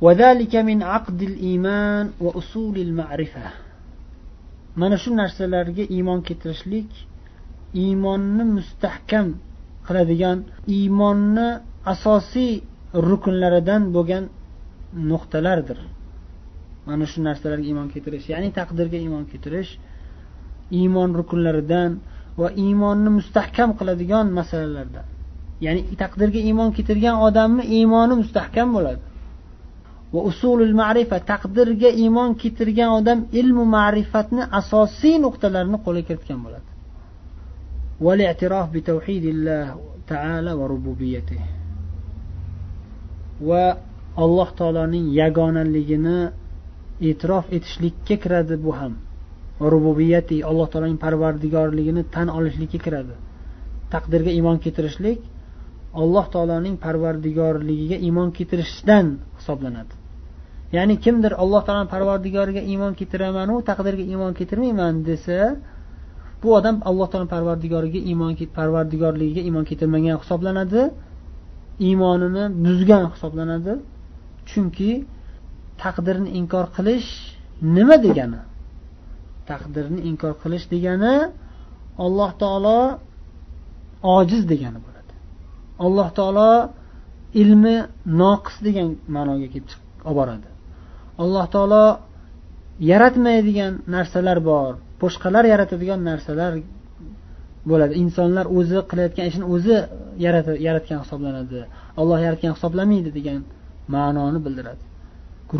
وذلك من عقد الإيمان وأصول المعرفة mana shu narsalarga iymon keltirishlik iymonni mustahkam qiladigan iymonni asosiy rukunlaridan bo'lgan nuqtalardir mana shu narsalarga iymon keltirish ya'ni taqdirga iymon keltirish iymon rukunlaridan va iymonni mustahkam qiladigan masalalardan ya'ni taqdirga iymon keltirgan odamni iymoni mustahkam bo'ladi va usulul ma'rifa taqdirga iymon keltirgan odam ilmu ma'rifatni asosiy nuqtalarini qo'lga kiritgan bo'ladi والاعتراف بتوحيد الله تعالى وربوبيته va alloh taoloning yagonaligini e'tirof etishlikka kiradi bu ham rububiyati alloh taoloning parvardigorligini tan olishlikka kiradi taqdirga iymon keltirishlik alloh taoloning parvardigorligiga iymon keltirishdan hisoblanadi Ya'ni kimdir alloh taoloni parvardigoriga iymon keltiramanu taqdirga iymon keltirmayman desa bu odam alloh taolo parvardigoriga iymon parvardigorligiga iymon keltirmagan hisoblanadi iymonini buzgan hisoblanadi. Chunki taqdirni inkor qilish nima degani? Taqdirni inkor qilish degani alloh taolo ojiz degani bo'ladi. Alloh taolo ilmi noqis degan ma'noga kelib olib boradi. Alloh taolo yaratmaydigan narsalar bor boshqalar yaratadigan narsalar bo'ladi. Insonlar o'zi qilayotgan ishini o'zi yaratgan hisoblanadi. Olloh yaratgan hisoblamaydi degan ma'noni bildiradi.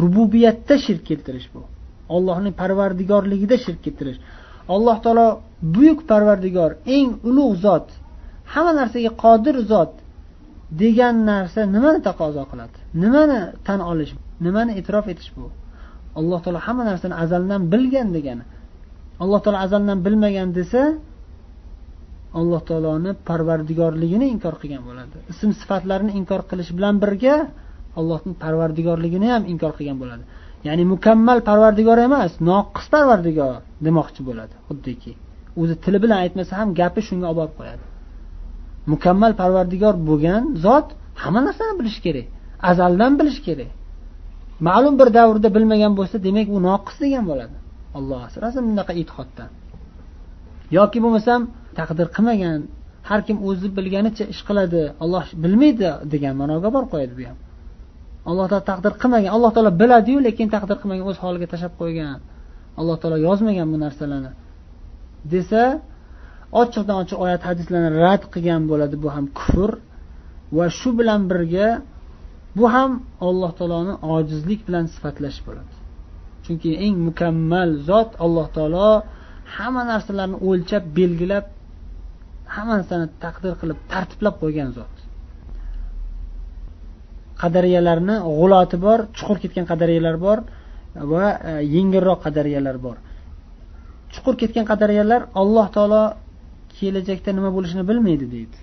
Rububiyatda shirk keltirish bu. Ollohning parvardigorligida shirk keltirish. Alloh taolo buyuk parvardigor eng ulug' zot hamma narsaga qodir zot degan narsa nimani taqozo qiladi? Nimani tan olish nimani e'tirof etish bu? Alloh taolo hamma narsani azaldan bilgan degani alloh taolo azaldan bilmagan desa alloh taoloni parvardigorligini inkor qilgan bo'ladi. Ism sifatlarini inkor qilish bilan birga allohning parvardigorligini ham inkor qilgan bo'ladi. Ya'ni mukammal parvardigor emas noqis parvardigor demoqchi bo'ladi xuddiki. O'zi tili bilan aytmasa ham gapi shunga olib borib qo'yadi. Mukammal parvardigor bo'lgan zot hamma narsani bilishi kerak azaldan bilishi kerak. Ma'lum bir davrda bilmagan bo'lsa demak u noqis degan bo'ladi. Alloh asrasin bunaqa e'tiqoddan. Yoki bo'lmasam taqdir qilmagan har kim o'zi bilganicha ish qiladi olloh bilmaydi degan ma'noga borib qo'yadi bu ham. Alloh taolo taqdir qilmagan alloh taolo biladiyu lekin taqdir qilmagan o'z holiga tashlab qo'ygan. Alloh taolo yozmagan bu narsalarni. Desa ochiqdan ochiq oyat hadislarni rad qilgan bo'ladi bu ham kufr. Va shu bilan birga bu ham alloh taoloni ojizlik bilan sifatlash bo'ladi. Chunki eng mukammal zot alloh taolo hamma narsalarni o'lchab belgilab hamma narsani taqdir qilib tartiblab qo'ygan zot. Qadariyalarni g'uloti bor chuqur ketgan qadariyalar bor va e, yengilroq qadariyalar bor. Chuqur ketgan qadariyalar alloh taolo kelajakda nima bo'lishini bilmaydi deydi.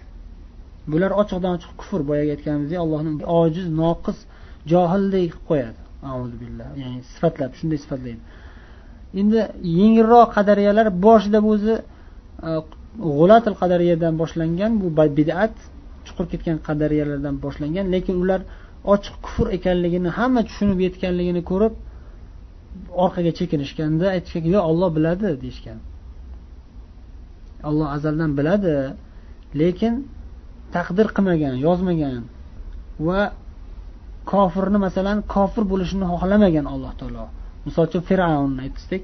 Bular ochiqdan ochiq kufr boyagi aytganimizdek allohni ojiz noqis johildek qilib qo'yadi. Billah. Ya'ni sifatlab shunday sifatlaydi. Endi yengilroq qadariyalar boshida o'zi e, g'ulatil qadariyadan boshlangan bu bid'at chuqur ketgan qadariyalardan boshlangan lekin ular ochiq kufr ekanligini hamma tushunib yetganligini ko'rib orqaga chekinishganda aytishgan yo olloh biladi deyishgan. Olloh azaldan biladi lekin taqdir qilmagan yozmagan va kofirni masalan kofir bo'lishini xohlamagan alloh taolo. Misol uchun fir'avnni aytsak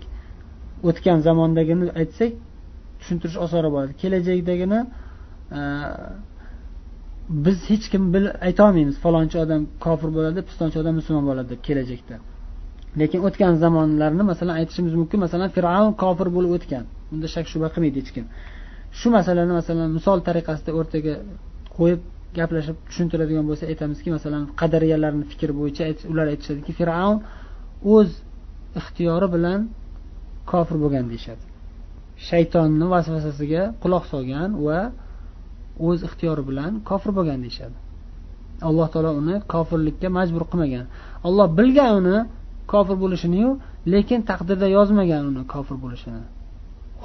o'tgan zamondagini aytsak tushuntirish osonroq bo'ladi. Kelajakdagini e, biz hech kim aytolmaymiz falonchi odam kofir bo'ladi pistonchi odam musulmon bo'ladi deb kelajakda. Lekin o'tgan zamonlarni masalan aytishimiz mumkin masalan fir'avn kofir bo'lib o'tgan. Bunda shak shubha qilmaydi hech kim. Shu masalani masalan misol tariqasida o'rtaga qo'yib gaplashib tushuntiradigan bo'lsa aytamizki masalan qadariyalarni fikri bo'yicha ular aytishadiki fir'avn o'z ixtiyori bilan kofir bo'lgan deyishadi. Shaytonni vasvasasiga quloq solgan va o'z ixtiyori bilan kofir bo'lgan deyishadi. Alloh taolo uni kofirlikka majbur qilmagan. Olloh bilgan uni kofir bo'lishiniyu lekin taqdirda yozmagan uni kofir bo'lishini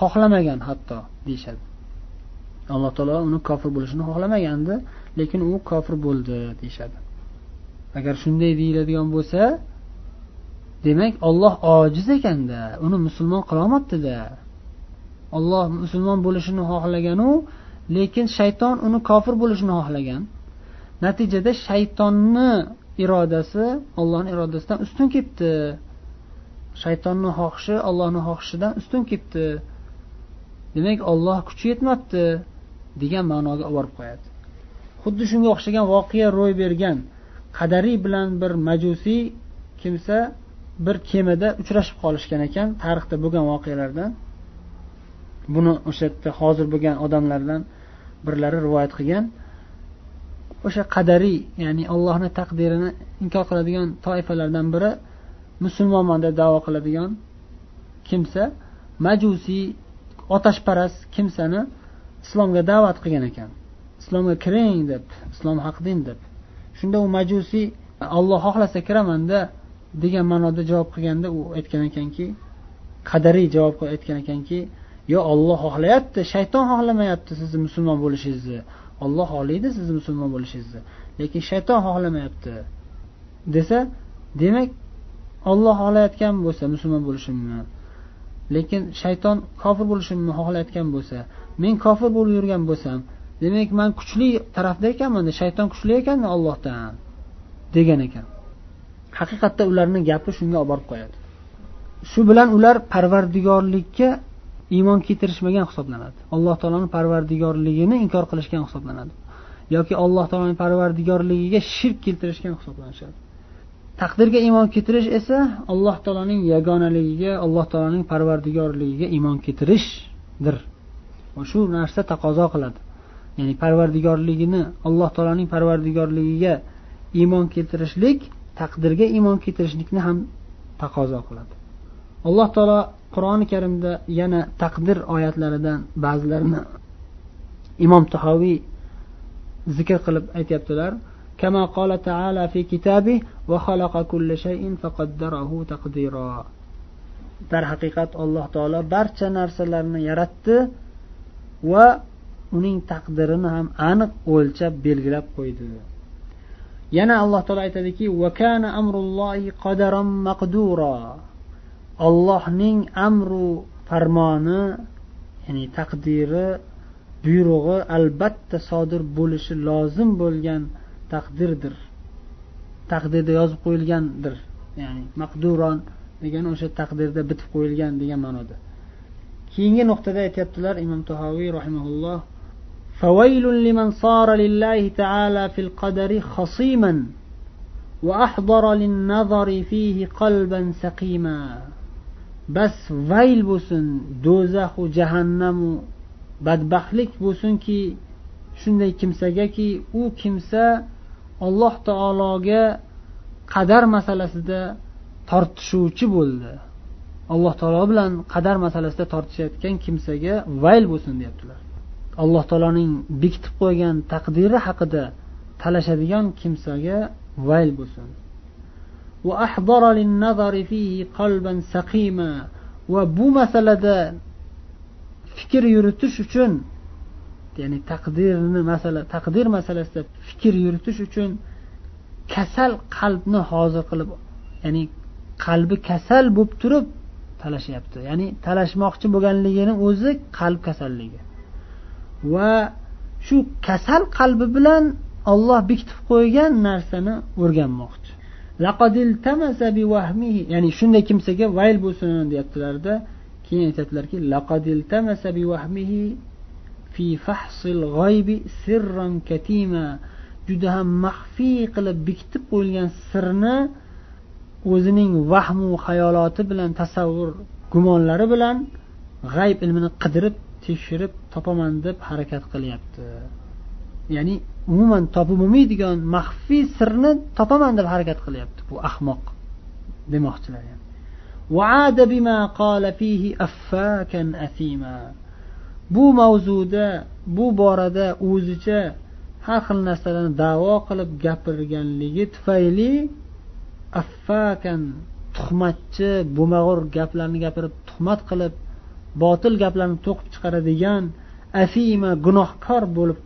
xohlamagan hatto deyishadi. Alloh taolo uni kofir bo'lishini xohlamagandi lekin u kofir bo'ldi deyishadi. Agar shunday deyiladigan bo'lsa demak olloh ojiz ekanda uni musulmon qilolmabdida olloh musulmon bo'lishini xohlaganu lekin shayton uni kofir bo'lishini xohlagan. Natijada shaytonni irodasi ollohni irodasidan ustun ketdi. Shaytonni xohishi ollohni xohishidan ustun ketdi. Demak olloh kuchi yetmabdi. Degan ma'noga olib qo'yadi. Xuddi shunga o'xshagan voqea ro'y bergan qadariy bilan bir majusiy kimsa bir kemada uchrashib qolishgan ekan tarixda bo'lgan voqealardan. Buni o'sha yerda hozir bo'lgan odamlardan birlari rivoyat qilgan. O'sha qadariy ya'ni allohni taqdirini inkor qiladigan toifalardan biri musulmonman deb davo qiladigan kimsa majusiy otashparast kimsani islomga da'vat qilgan ekan. Islomga kiring deb islom haq din deb. Shunda u majusiy olloh xohlasa kiramanda degan ma'noda javob qilganda u aytgan ekanki qadariy javob aytgan ekanki yo olloh xohlayapti shayton xohlamayapti sizni musulmon bo'lishingizni. Olloh xohlaydi sizni musulmon bo'lishingizni. Lekin shayton xohlamayapti. Desa demak olloh xohlayotgan bo'lsa musulmon bo'lishimni lekin shayton kofir bo'lishimni xohlayotgan bo'lsa men kofir bo'lib yurgan bo'lsam demak man kuchli tarafda ekanman shayton kuchli ekan ollohdan degan ekan. Haqiqatda ularni gapi shunga olib borib qo'yadi. Shu bilan ular parvardigorlikka iymon keltirishmagan hisoblanadi. Alloh taoloni parvardigorligini inkor qilishgan hisoblanadi. Yoki alloh taoloni parvardigorligiga shirk keltirishgan hisoblanishadi. Taqdirga iymon keltirish esa alloh taoloning yagonaligiga alloh taoloning parvardigorligiga iymon keltirishdir shu narsa taqozo qiladi. Ya'ni parvardigorligini alloh taoloning parvardigorligiga iymon keltirishlik taqdirga iymon keltirishlikni ham taqozo qiladi. Alloh taolo qur'oni karimda yana taqdir oyatlaridan ba'zilarini imom tahoviy zikr qilib aytyaptilar. كما قال تعالى في كتابه وخلق كل شيء فقدره تقديرا darhaqiqat alloh taolo barcha narsalarni yaratdi va uning taqdirini ham aniq o'lchab belgilab qo'ydi yana alloh taolo aytadiki ollohning amru farmoni ya'ni taqdiri buyrug'i albatta sodir bo'lishi lozim bo'lgan taqdirdir taqdirda yozib qo'yilgandir ya'ni maqduron degani o'sha taqdirda bitib qo'yilgan degan ma'noda keyingi nuqtada aytyaptilar imom tahoviy rahimaulloh فويل لمن صار لله تعالى في القدر خصيما وأحضر للنظر فيه قلبا سقيما bas vayl bo'lsin do'zaxu jahannamu badbaxtlik bo'lsinki shunday kimsagaki u kimsa alloh taologa qadar masalasida tortishuvchi bo'ldi alloh taolo bilan qadar masalasida tortishayotgan kimsaga vayl bo'lsin deyaptilar alloh taoloning bekitib qo'ygan taqdiri haqida talashadigan kimsaga vayl bo'lsin وأحضر للنظر فيه قلبا سقيما va bu masalada fikr yuritish uchun ya'ni taqdirni masala taqdir masalasida fikr yuritish uchun kasal qalbni hozir qilib ya'ni qalbi kasal bo'lib turib talashyapti ya'ni talashmoqchi bo'lganligini o'zi qalb kasalligi. Va shu kasal qalbi bilan olloh bekitib qo'ygan narsani o'rganmoqchi. Ya'ni shunday kimsaga vayl bo'lsin deyaptilarda keyin aytyaptilarki juda ham maxfiy qilib bekitib qo'yilgan sirni o'zining vahmu xayoloti bilan tasavvur gumonlari bilan g'ayb ilmini qidirib tekshirib topaman deb harakat qilyapti ya'ni umuman topib bo'lmaydigan maxfiy sirni topaman deb harakat qilyapti bu ahmoq demoqchilar bu mavzuda bu borada o'zicha har xil narsalarni davo qilib gapirganligi tufayli affakan tuhmatchi bo'mag'ur gaplarni gapirib tuhmat qilib botil gaplarni to'qib chiqaradigan afima gunohkor bo'lib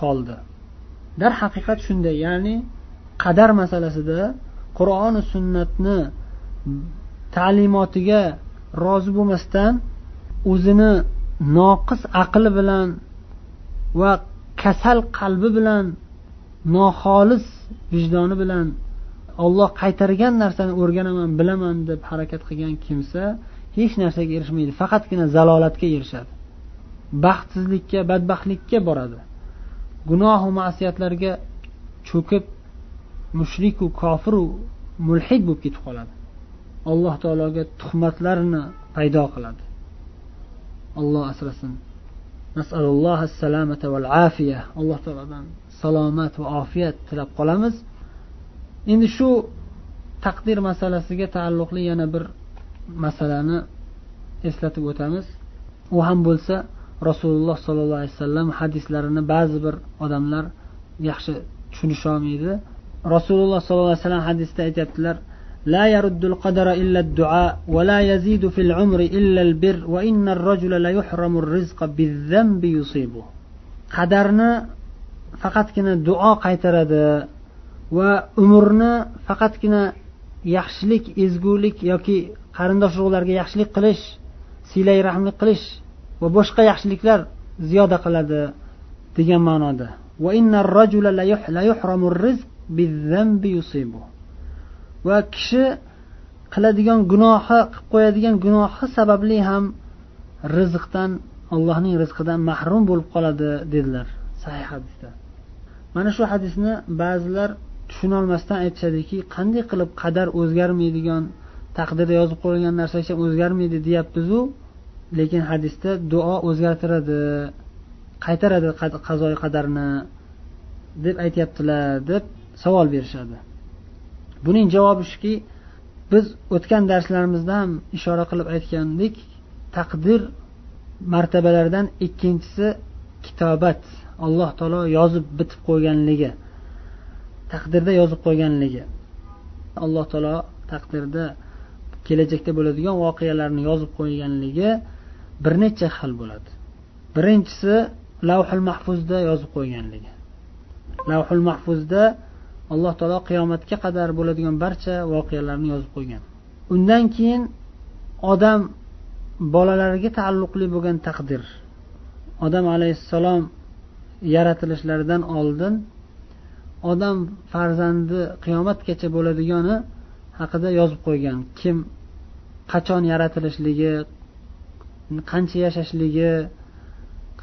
qoldi. Darhaqiqat shunday ya'ni qadar masalasida qur'oni sunnatni ta'limotiga rozi bo'lmasdan o'zini noqis aqli bilan va kasal qalbi bilan noxolis vijdoni bilan olloh qaytargan narsani o'rganaman bilaman deb harakat qilgan kimsa hech narsaga erishmaydi. Faqatgina zalolatga erishadi. Baxtsizlikka badbaxtlikka boradi. Gunohu ma'siyatlarga cho'kib mushriku kofiru mulhid bo'lib ketib qoladi. Alloh taologa tuhmatlarni paydo qiladi. Olloh asrasin. Alloh taolodan salomat va ofiyat tilab qolamiz. Endi shu taqdir masalasiga taalluqli yana bir masalani eslatib o'tamiz. U ham bo'lsa rasululloh sollallohu alayhi vasallam hadislarini ba'zi bir odamlar yaxshi tushunisholmaydi. Rasululloh sollallohu alayhi vasallam hadisda aytyaptilar لا يرد القدر إلا الدعاء ولا يزيد في العمر إلا البر وإن الرجل لا يحرم الرزق بالذنب يصيبه qadarni faqatgina duo qaytaradi va umrni faqatgina yaxshilik ezgulik yoki qarindosh urug'larga yaxshilik qilish siylay rahmlik qilish va boshqa yaxshiliklar ziyoda qiladi degan ma'noda va kishi qiladigan gunohi qilib qo'yadigan gunohi sababli ham rizqdan allohning rizqidan mahrum bo'lib qoladi dedilar sahih hadisda. Mana shu hadisni ba'zilar tushunolmasdan aytishadiki qanday qilib qadar o'zgarmaydigan taqdirda yozib qo'yilgan narsa hech ham o'zgarmaydi deyapmizu lekin hadisda duo o'zgartiradi qaytaradi qazoyi qadarni deb aytyaptilar deb savol berishadi. Buning javobi shuki biz o'tgan darslarimizda ham ishora qilib aytgandik taqdir martabalaridan ikkinchisi kitobat alloh taolo yozib bitib qo'yganligi taqdirda yozib qo'yganligi. Alloh taolo taqdirda kelajakda bo'ladigan voqealarni yozib qo'yganligi bir necha xil bo'ladi. Birinchisi lavhul mahfuzda yozib qo'yganligi. Lavhul mahfuzda alloh taolo qiyomatga qadar bo'ladigan barcha voqealarni yozib qo'ygan. Undan keyin odam bolalariga taalluqli bo'lgan taqdir. Odam alayhissalom yaratilishlaridan oldin odam farzandi qiyomatgacha bo'ladigani haqida yozib qo'ygan. Kim qachon yaratilishligi qancha yashashligi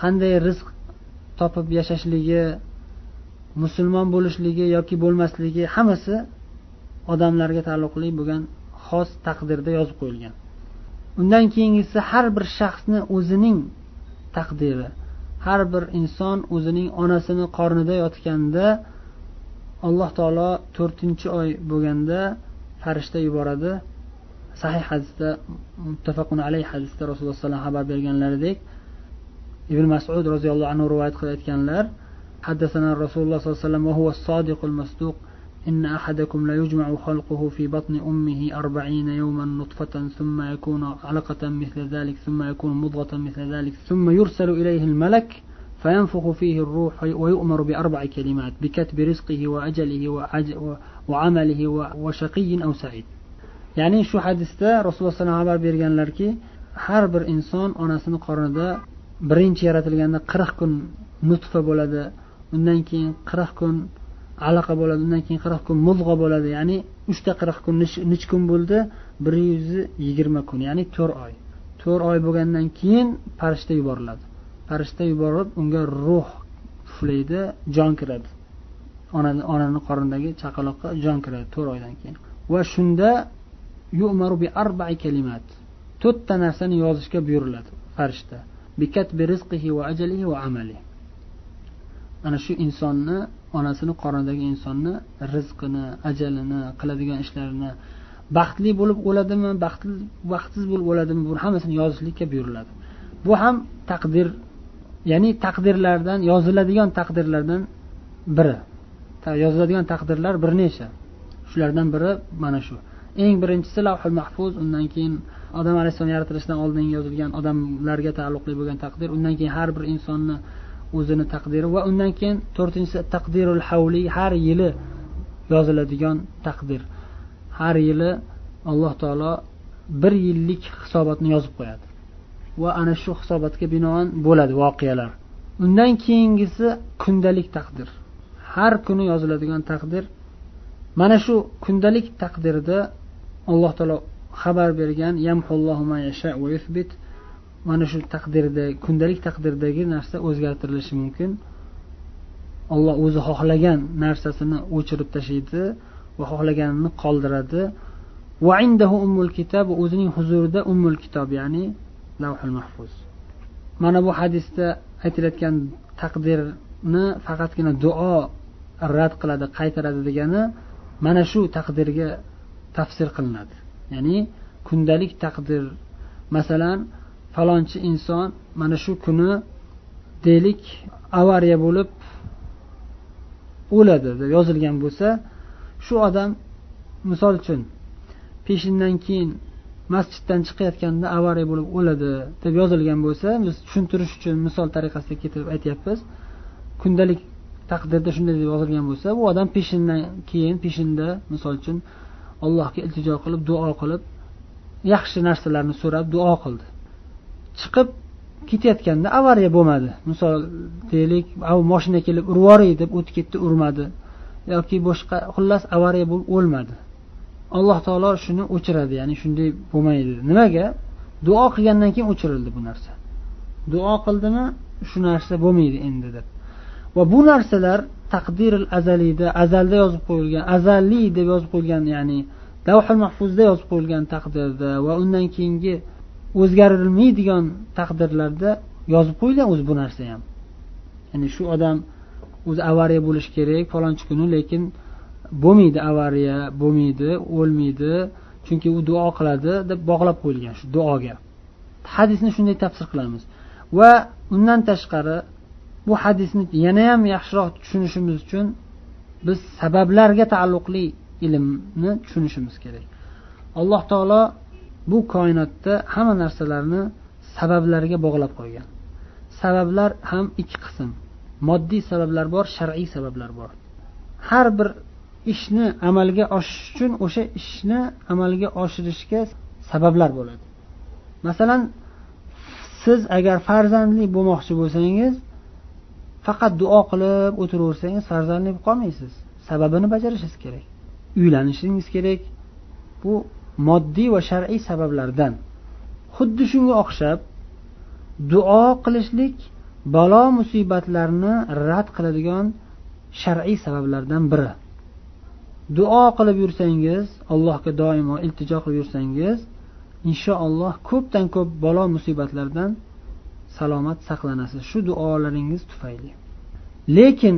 qanday rizq topib yashashligi musulmon bo'lishligi yoki bo'lmasligi hammasi odamlarga taalluqli bo'lgan xos taqdirda yozib qo'yilgan. Undan keyingisi har bir shaxsni o'zining taqdiri har bir inson o'zining onasini qornida yotganda alloh taolo to'rtinchi oy bo'lganda farishta yuboradi. Sahih hadisda muttafaqun alayh hadisda rasululloh alayhi xabar berganlaridek ibn masud roziyallohu anhu rivoyat qilayotganlar aytganlar حدثنا رسول الله صلى الله عليه وسلم وهو الصادق المصدوق إن أحدكم لا يجمع خلقه في بطن أمه أربعين يوما نطفة ثم يكون علقة مثل ذلك ثم يكون مضغة مثل ذلك ثم يرسل إليه الملك فينفخ فيه الروح ويؤمر بأربع كلمات بكتب رزقه وأجله وعمله وشقي أو سعيد. ya'ni shu hadisda rasululloh alayhi vasallam xabar berganlarki har bir inson onasini qornida birinchi yaratilganda qirq kun nutfa bo'ladi. Undan keyin qirq kun alaqa bo'ladi undan keyin qirq kun muzg'a bo'ladi. Ya'ni uchta qirq kun nechi kun bo'ldi bir yuz yigirma kun ya'ni to'rt oy. To'rt oy bo'lgandan keyin farishta yuboriladi. Farishta yuborib unga ruh puflaydi jon kiradi. Onani onani qornidagi chaqaloqqa jon kiradi to'rt oydan keyin. Va shunda yu'maru bi arba'i kalimat. To'rtta narsani yozishga buyuriladi farishta. Bikatbi rizqihi va ajalihi va amalihi. Ana shu insonni onasini qornidagi insonni rizqini ajalini qiladigan ishlarini baxtli bo'lib o'ladimi baxtsiz bo'lib o'ladimi buni hammasini yozishlikka buyuriladi. Bu ham taqdir ya'ni taqdirlardan yoziladigan taqdirlardan biri. Yoziladigan taqdirlar bir necha. Shulardan biri mana shu. Eng birinchisi lavhul mahfuz undan keyin odam alayhissalom yaratilishidan oldin yozilgan odamlarga taalluqli bo'lgan taqdir undan keyin har bir insonni o'zini taqdiri va undan keyin to'rtinchisi taqdirul havli har yili yoziladigan taqdir. Har yili alloh taolo bir yillik hisobotni yozib qo'yadi. Va ana shu hisobotga binoan bo'ladi voqealar. Undan keyingisi kundalik taqdir. Har kuni yoziladigan taqdir. Mana shu kundalik taqdirda alloh taolo xabar bergan mana shu taqdirda kundalik taqdirdagi narsa o'zgartirilishi mumkin. Olloh o'zi xohlagan narsasini o'chirib tashlaydi va xohlaganini qoldiradi. Va indahu ummul kitob o'zining huzurida ummul kitob ya'ni lavhul mahfuz. Mana bu hadisda aytilayotgan taqdirni faqatgina duo rad qiladi qaytaradi degani mana shu taqdirga tafsir qilinadi. Ya'ni kundalik taqdir. Masalan falonchi inson mana shu kuni deylik avariya bo'lib o'ladi deb yozilgan bo'lsa shu odam misol uchun peshindan keyin masjiddan chiqayotganda avariya bo'lib o'ladi deb yozilgan bo'lsa biz tushuntirish uchun misol tariqasida keltirib aytyapmiz. Kundalik taqdirda shunday deb yozilgan bo'lsa bu odam peshindan keyin peshinda misol uchun allohga iltijo qilib duo qilib yaxshi narsalarni so'rab duo qildi. Chiqib ketayotganda avariya bo'lmadi. Misol deylik moshina kelib urib yuboray deb o'tib ketdi urmadi. Yoki boshqa xullas avariya bo'lib o'lmadi. Alloh taolo shuni o'chiradi ya'ni shunday bo'lmaydi. Nimaga? Duo qilgandan keyin o'chirildi bu narsa. Duo qildimi? Shu narsa bo'lmaydi endi deb. Va bu narsalar taqdiril azaliyda azalda yozib qo'yilgan azaliy deb yozib qo'yilgan ya'ni lavhul mahfuzda yozib qo'yilgan taqdirda va undan keyingi o'zgarilmaydigan taqdirlarda yozib qo'yilgan o'zi bu narsa ham. Ya'ni shu odam o'zi avariya bo'lishi kerak falonchi kuni lekin bo'lmaydi avariya bo'lmaydi o'lmaydi chunki u duo qiladi deb bog'lab qo'yilgan shu duoga. Hadisni shunday tafsir qilamiz. Va undan tashqari bu hadisni yanayam yaxshiroq tushunishimiz uchun biz sabablarga taalluqli ilmni tushunishimiz kerak. Alloh taolo bu koinotda hamma narsalarni sabablarga bog'lab qo'ygan. Sabablar ham ikki qism. Moddiy sabablar bor shar'iy sabablar bor. Har bir ishni amalga oshirish uchun o'sha ishni amalga oshirishga sabablar bo'ladi. Masalan siz agar farzandli bo'lmoqchi bo'lsangiz faqat duo qilib o'tiraversangiz farzandli bo'lib qolmaysiz. Sababini bajarishingiz kerak. Uylanishingiz kerak. Bu moddiy va shar'iy sabablardan. Xuddi shunga o'xshab duo qilishlik balo musibatlarni rad qiladigan shar'iy sabablardan biri. Duo qilib yursangiz allohga doimo iltijo qilib yursangiz inshaalloh ko'pdan ko'p balo musibatlardan salomat saqlanasiz. Shu duolaringiz tufayli. Lekin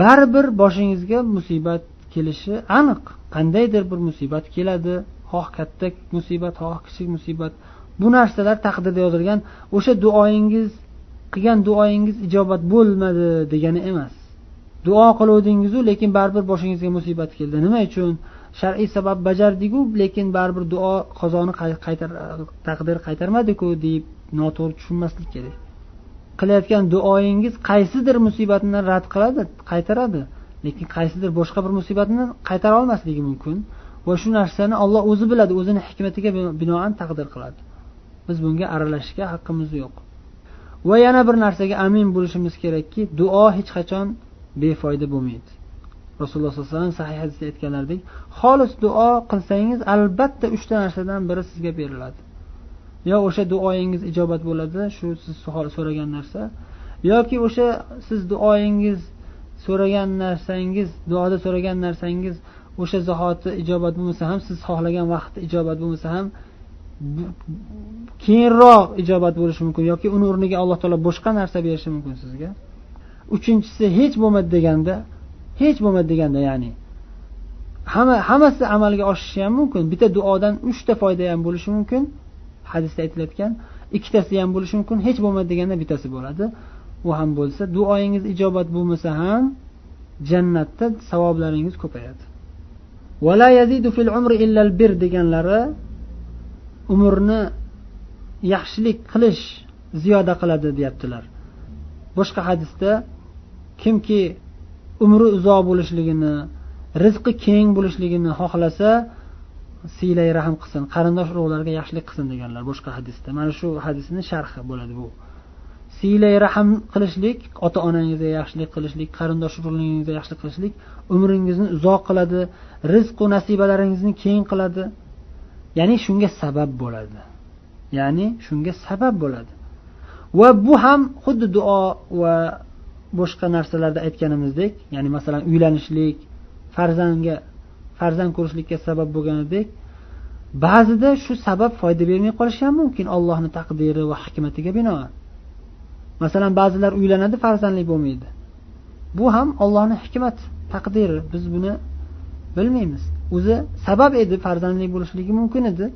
baribir boshingizga musibat kelishi aniq. Qandaydir bir musibat keladi. Xoh katta musibat xoh kichik musibat. Bu narsalar taqdirda yozilgan o'sha duoyingiz qilgan duoyingiz ijobat bo'lmadi degani emas. Duo qiluvdingizu lekin baribir boshingizga musibat keldi. Nima uchun? Shar'iy sabab bajardiku lekin baribir duo qazoni qaytar taqdir qaytarmadiku deb noto'g'ri tushunmaslik kerak. Qilayotgan duoyingiz qaysidir musibatni rad qiladi qaytaradi lekin qaysidir boshqa bir musibatni qaytara olmasligi mumkin. Va shu narsani olloh o'zi biladi o'zini hikmatiga binoan taqdir qiladi. Biz bunga aralashishga haqqimiz yo'q. Va yana bir narsaga amin bo'lishimiz kerakki duo hech qachon befoyda bo'lmaydi. Rasululloh sollallohu alayhi vasallam sahih hadisda aytganlaridek xolis duo qilsangiz albatta uchta narsadan biri sizga beriladi. Yo o'sha duoyingiz ijobat bo'ladi shu siz so'ragan narsa yoki o'sha siz duoyingiz so'ragan narsangiz duoda so'ragan narsangiz o'sha zahoti ijobat bo'lmasa ham siz xohlagan vaqtda ijobat bo'lmasa ham keyinroq ijobat bo'lishi mumkin yoki uni o'rniga alloh taolo boshqa narsa berishi mumkin sizga? Uchinchisi hech bo'lmadi deganda hech bo'lmadi deganda ya'ni hamma hammasi amalga oshishi ham mumkin. Bitta duodan uchta foyda ham bo'lishi mumkin. Hadisda aytilayotgan ikkitasi ham bo'lishi mumkin hech bo'lmadi deganda bittasi bo'ladi. U ham bo'lsa duoyingiz ijobat bo'lmasa ham jannatda savoblaringiz ko'payadi. Deganlari umrni yaxshilik qilish ziyoda qiladi deyaptilar. Boshqa hadisda kimki umri uzoq bo'lishligini rizqi keng bo'lishligini xohlasa siylay rahm qilsin qarindosh urug'larga yaxshilik qilsin deganlar boshqa hadisda. Mana shu hadisni sharhi bo'ladi bu. Siylay rahm qilishlik ota onangizga yaxshilik qilishlik qarindosh urug'laringizga yaxshilik qilishlik umringizni uzoq qiladi rizqu nasibalaringizni keng qiladi. Ya'ni shunga sabab bo'ladi. Ya'ni shunga sabab bo'ladi. Va bu ham xuddi duo va boshqa narsalarda aytganimizdek ya'ni masalan uylanishlik farzandga farzand ko'rishlikka sabab bo'lganidek ba'zida shu sabab foyda bermay qolishi ham mumkin allohni taqdiri va hikmatiga binoan. Masalan ba'zilar uylanadi farzandli bo'lmaydi. Bu ham ollohni hikmat taqdiri. Biz buni bilmaymiz. O'zi sabab edi farzandli bo'lishligi mumkin edi.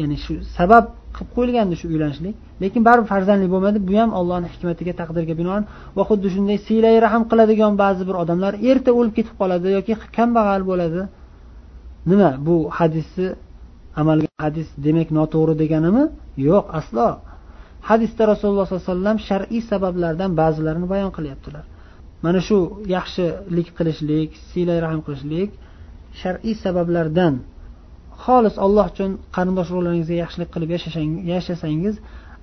Ya'ni shu sabab qilib qo'yilgandi shu uylanishlik. Lekin baribir farzandli bo'lmadi. Bu ham ollohni hikmatiga taqdirga binoan va xuddi shunday siylay rahm qiladigan ba'zi bir odamlar erta o'lib ketib qoladi yoki kambag'al bo'ladi. Nima? Bu hadisni amalga hadis demak noto'g'ri deganimi? Yo'q aslo. Hadisda rasululloh sollallohu alayhi vasallam shar'iy sabablardan ba'zilarini bayon qilyaptilar. Mana shu yaxshilik qilishlik siylay rahm qilishlik shar'iy sabablardan. Xolis alloh uchun qarindosh urug'laringizga yaxshilik qilib yashasangiz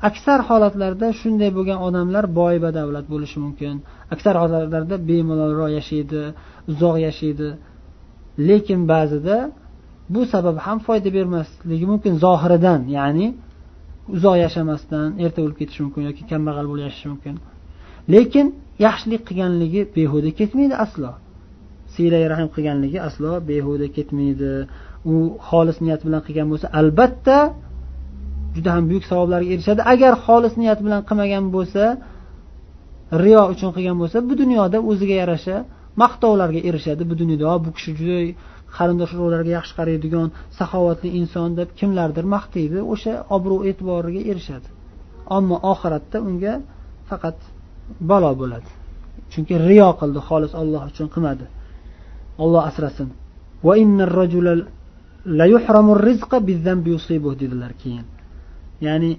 aksar holatlarda shunday bo'lgan odamlar boy badavlat bo'lishi mumkin. Aksar holatlarda bemalolroq yashaydi uzoq yashaydi. Lekin ba'zida bu sabab ham foyda bermasligi mumkin zohiridan ya'ni uzoq yashamasdan erta o'lib ketishi mumkin yoki kambag'al bo'lib yashashi mumkin. Lekin yaxshilik qilganligi behuda ketmaydi aslo. Siylay rahm qilganligi aslo behuda ketmaydi. U xolis niyat bilan qilgan bo'lsa albatta juda ham buyuk savoblarga erishadi. Agar xolis niyat bilan qilmagan bo'lsa riyo uchun qilgan bo'lsa bu dunyoda o'ziga yarasha maqtovlarga erishadi. Bu dunyoda bu kishi juda qarindosh urug'larga yaxshi qaraydigan saxovatli inson deb kimlardir maqtaydi o'sha obro' e'tiboriga erishadi. Ammo oxiratda unga faqat balo bo'ladi. Chunki riyo qildi xolis olloh uchun qilmadi. Olloh asrasin. Dedilar keyin. Ya'ni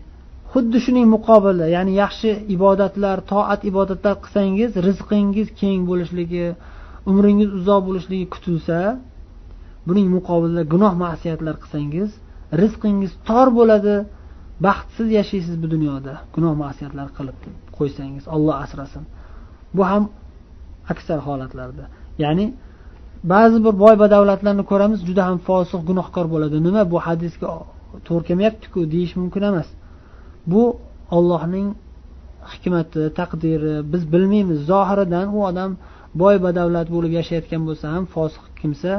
xuddi shuning muqobili ya'ni yaxshi ibodatlar toat ibodatlar qilsangiz rizqingiz keng bo'lishligi umringiz uzoq bo'lishligi kutilsa buning muqobilida gunoh masiyatlar qilsangiz rizqingiz tor bo'ladi baxtsiz yashaysiz bu dunyoda gunoh masiyatlar qilib qo'ysangiz olloh asrasin. Bu ham aksar holatlarda. Ya'ni ba'zi bir boy badavlatlarni ko'ramiz juda ham fosiq gunohkor bo'ladi. Nima? Bu hadisga to'g'ri kelmayaptiku deyish mumkin emas. Bu ollohning hikmati taqdiri biz bilmaymiz. Zohiridan u odam boy badavlat bo'lib yashayotgan bo'lsa ham fosiq kimsa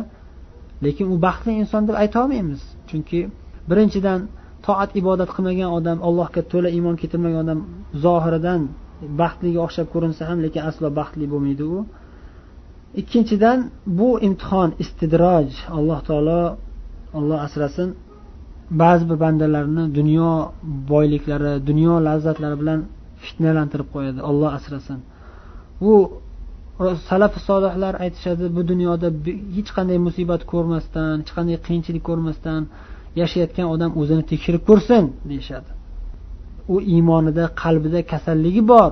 lekin u baxtli inson deb ayta olmaymiz. Chunki birinchidan toat ibodat qilmagan odam allohga to'la iymon keltirmagan odam zohiridan baxtliga o'xshab ko'rinsa ham lekin aslo baxtli bo'lmaydi u. Ikkinchidan bu imtihon istidroj alloh taolo olloh asrasin. Ba'zi bir bandalarni dunyo boyliklari dunyo lazzatlari bilan fitnalantirib qo'yadi. Olloh asrasin. Bu salaf solihlar aytishadi bu dunyoda hech qanday musibat ko'rmasdan hech qanday qiyinchilik ko'rmasdan yashayotgan odam o'zini tekshirib ko'rsin deyishadi. U iymonida qalbida kasalligi bor.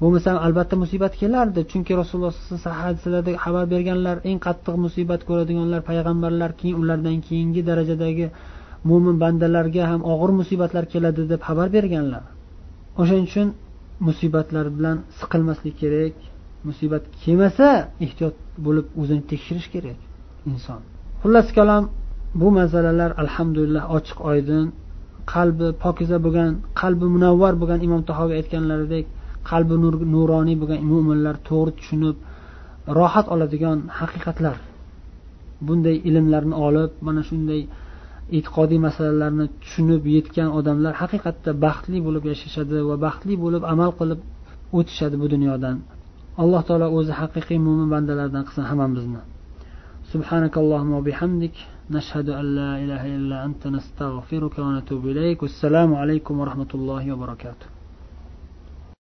Bo'lmasa albatta musibat kelardi chunki rasululloh hadislarda xabar berganlar eng qattiq musibat ko'radiganlar payg'ambarlar keyin ulardan keyingi darajadagi mo'min bandalarga ham og'ir musibatlar keladi deb xabar berganlar. O'shaning uchun musibatlar bilan siqilmaslik kerak. Musibat kelmasa ehtiyot bo'lib o'zini tekshirish kerak inson. Xullas kalom bu masalalar alhamdulillah ochiq oydin. Qalbi pokiza bo'lgan qalbi munavvar bo'lgan imom tahoviy aytganlaridek qalbi nur, nuroniy bo'lgan mo'minlar to'g'ri tushunib rohat oladigan haqiqatlar. Bunday ilmlarni olib mana shunday e'tiqodiy masalalarni tushunib yetgan odamlar haqiqatda baxtli bo'lib yashashadi va baxtli bo'lib amal qilib o'tishadi bu dunyodan. alloh taolo o'zi haqiqiy mo'min bandalardan qilsin hammamizni سبحانك اللهم وبحمدك نشهد أن لا إله إلا أنت نستغفرك ونتوب إليك والسلام عليكم ورحمة الله وبركاته